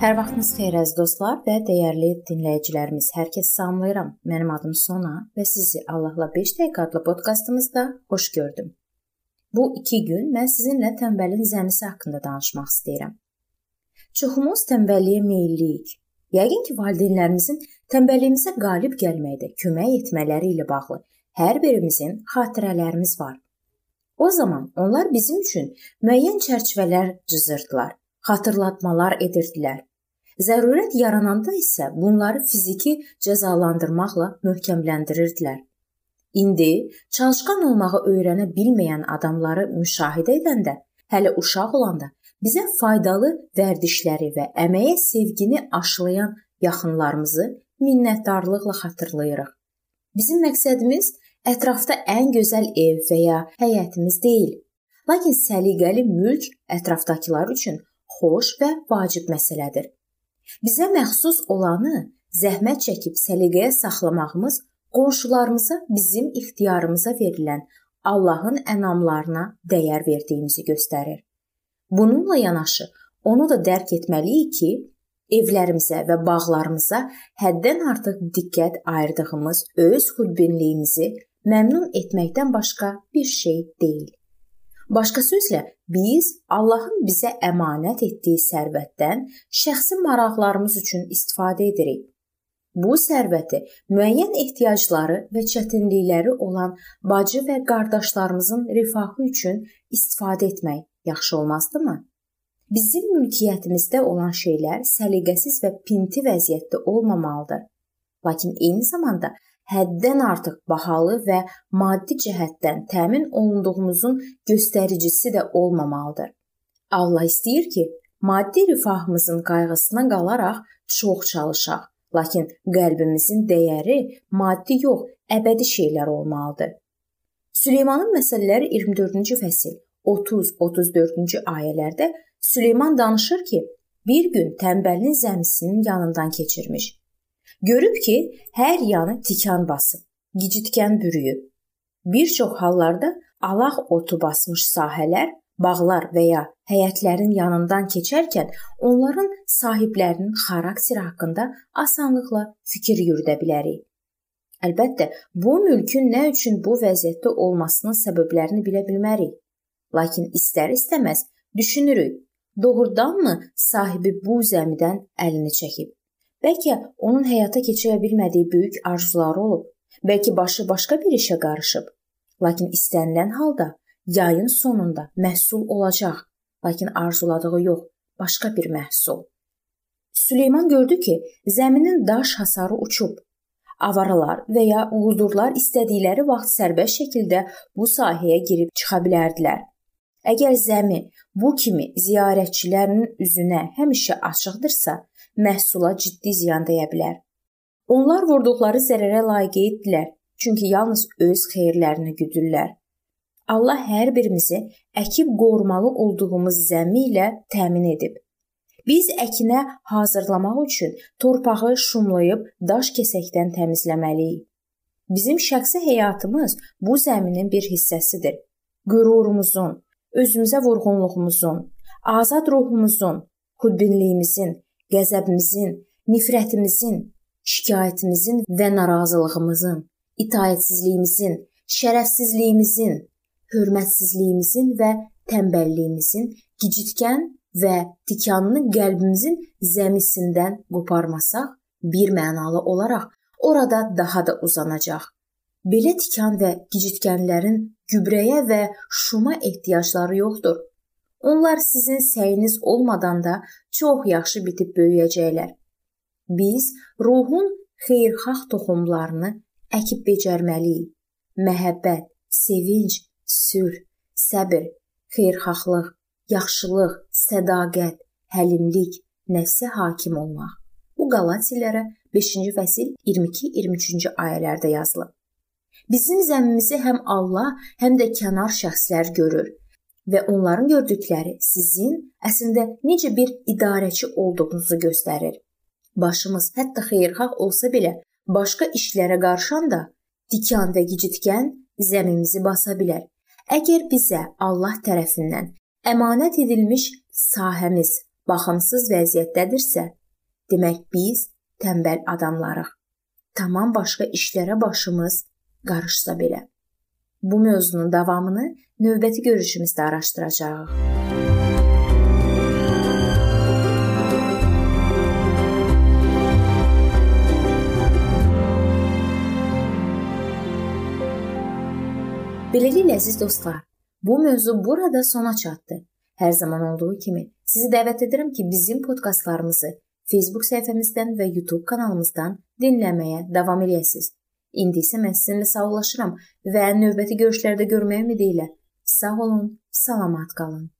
Hər vaxtınız xeyir əziz dostlar və dəyərli dinləyicilərimiz. Hər kəs salamlayıram. Mənim adım Sona və sizi Allahla 5 dəqiqə adlı podkastımızda xoş gördüm. Bu 2 gün mən sizinlə tənbəlin zəmisi haqqında danışmaq istəyirəm. Çoxumuz tənbəlliyə meylliyik. Yəqin ki, valideynlərimizin tənbəlliyimizə qalib gəlməkdə kömək etmələri ilə bağlı hər birimizin xatirələrimiz var. O zaman onlar bizim üçün müəyyən çərçivələr cızırdılar, xatırlatmalar edirdilər Zərurət yarananda isə bunları fiziki cəzalandırmaqla möhkəmləndirirdilər. İndi çalışqan olmağı öyrənə bilməyən adamları müşahidə edəndə, hələ uşaq olanda bizə faydalı vərdişləri və əməyə sevgini aşılayan yaxınlarımızı minnətdarlıqla xatırlayırıq. Bizim məqsədimiz ətrafda ən gözəl ev və ya həyətimiz deyil, lakin səliqəli mülk ətrafdakılar üçün xoş və vacib məsələdir. Bizə məxsus olanı zəhmət çəkib səliqəyə saxlamağımız qonşularımıza bizim ixtiyarımıza verilən Allahın ənamlarına dəyər verdiyimizi göstərir. Bununla yanaşı, onu da dərk etməliyik ki, evlərimizə və bağlarımıza həddən artıq diqqət ayırdığımız öz xudbinliyimizi məmnun etməkdən başqa bir şey deyil. Başqa sözlə, biz Allahın bizə əmanət etdiyi sərvətdən şəxsi maraqlarımız üçün istifadə edirik. Bu sərvəti müəyyən ehtiyacları və çətinlikləri olan bacı və qardaşlarımızın rifahı üçün istifadə etmək yaxşı olmazdımı? Bizim mülkiyyətimizdə olan şeylər səliqəsiz və pinti vəziyyətdə olmamalıdır. Lakin eyni zamanda həddən artıq bahalı və maddi cəhətdən təmin olunduğumuzun göstəricisi də olmamalıdır. Allah istəyir ki, maddi rifahımızın qayğısına qalaraq çox çalışaq, lakin qəlbimizin dəyəri maddi yox, əbədi şeylər olmalıdır. Süleymanın məsələləri 24-cü fəsil 30-34-cü ayələrdə Süleyman danışır ki, bir gün tənbəlin zəmisinin yanından keçirmiş Görüb ki, hər yanı tikan basıb, gicitkən bürüyüb. Bir çox hallarda alaq otu basmış sahələr, bağlar və ya həyətlərin yanından keçərkən onların sahiblərinin xarakteri haqqında asanlıqla fikir yürüdə bilərik. Əlbəttə, bu mülkün nə üçün bu vəziyyətdə olmasının səbəblərini bilə bilmərik. Lakin istər-istəməz düşünürük, doğrudanmı sahibi bu zəmidən əlini çəkib? Bəlkə onun həyata keçirə bilmədiyi böyük arzuları olub, bəlkə başı başqa bir işə qarışıb. Lakin istənilən halda yayın sonunda məhsul olacaq, lakin arzuladığı yox, başqa bir məhsul. Süleyman gördü ki, zəminin daş hasarı uçub. Avaralar və ya uldurlar istədikləri vaxt sərbəst şəkildə bu sahəyə girib çıxa bilərdilər. Əgər zəmi bu kimi ziyarətçilərin üzünə həmişə açıqdırsa, məhsula ciddi ziyan dəyə bilər. Onlar vurduqları zərərə layiq idilər, çünki yalnız öz xeyirlərini güdürlər. Allah hər birimizi əkib qorumalı olduğumuz zəmi ilə təmin edib. Biz əkinə hazırlamaq üçün torpağı şumlayıb daş kəsəkdən təmizləməliyik. Bizim şəxsi həyatımız bu zəminin bir hissəsidir. Qürurumuzun, özümüzə vurğunluğumuzun, azad ruhumuzun, xudbinliyimizin, qəzəbimizin, nifrətimizin, şikayətimizin və narazılığımızın, itaətsizliyimizin, şərəfsizliyimizin, hörmətsizliyimizin və tənbəlliyimizin gicitkən və tikanını qəlbimizin zəmisindən qoparmasaq, bir mənalı olaraq orada daha da uzanacaq. Belə tikan və gicitkənlərin gübrəyə və şuma ehtiyacları yoxdur. Onlar sizin səyiniz olmadan da çox yaxşı bitib böyüyəcəklər. Biz ruhun xeyirxah toxumlarını əkib becərməliyik. Məhəbbət, sevinc, sülh, səbr, xeyirxahlıq, yaxşılıq, sədaqət, həlimlik, nəfsə hakim olmaq. Bu Qalatilərə 5-ci fəsil 22-23-cü ayələrdə yazılıb. Bizim zəmmimizi həm Allah, həm də kənar şəxslər görür və onların gördükləri sizin əslində necə bir idarəçi olduğunuzu göstərir. Başımız hətta xeyirxah olsa belə başqa işlərə qarışanda dikan və gicitkən zəmimizi basa bilər. Əgər bizə Allah tərəfindən əmanət edilmiş sahəmiz, baxımsız vəziyyətdədirsə, demək biz tənbəl adamlarıq. Tamam başqa işlərə başımız qarışsa belə. Bu mövzunun davamını növbəti görüşümüzdə araşdıracağıq. Beləliklə əziz dostlar, bu mövzu burada sona çatdı. Hər zaman olduğu kimi sizi dəvət edirəm ki, bizim podkastlarımızı Facebook səhifəmizdən və YouTube kanalımızdan dinləməyə davam eləyəsiniz. İndi isə mən sizinlə sağollaşıram və növbəti görüşlərdə görməyə ümidi ilə sağ olun, salamat qalın.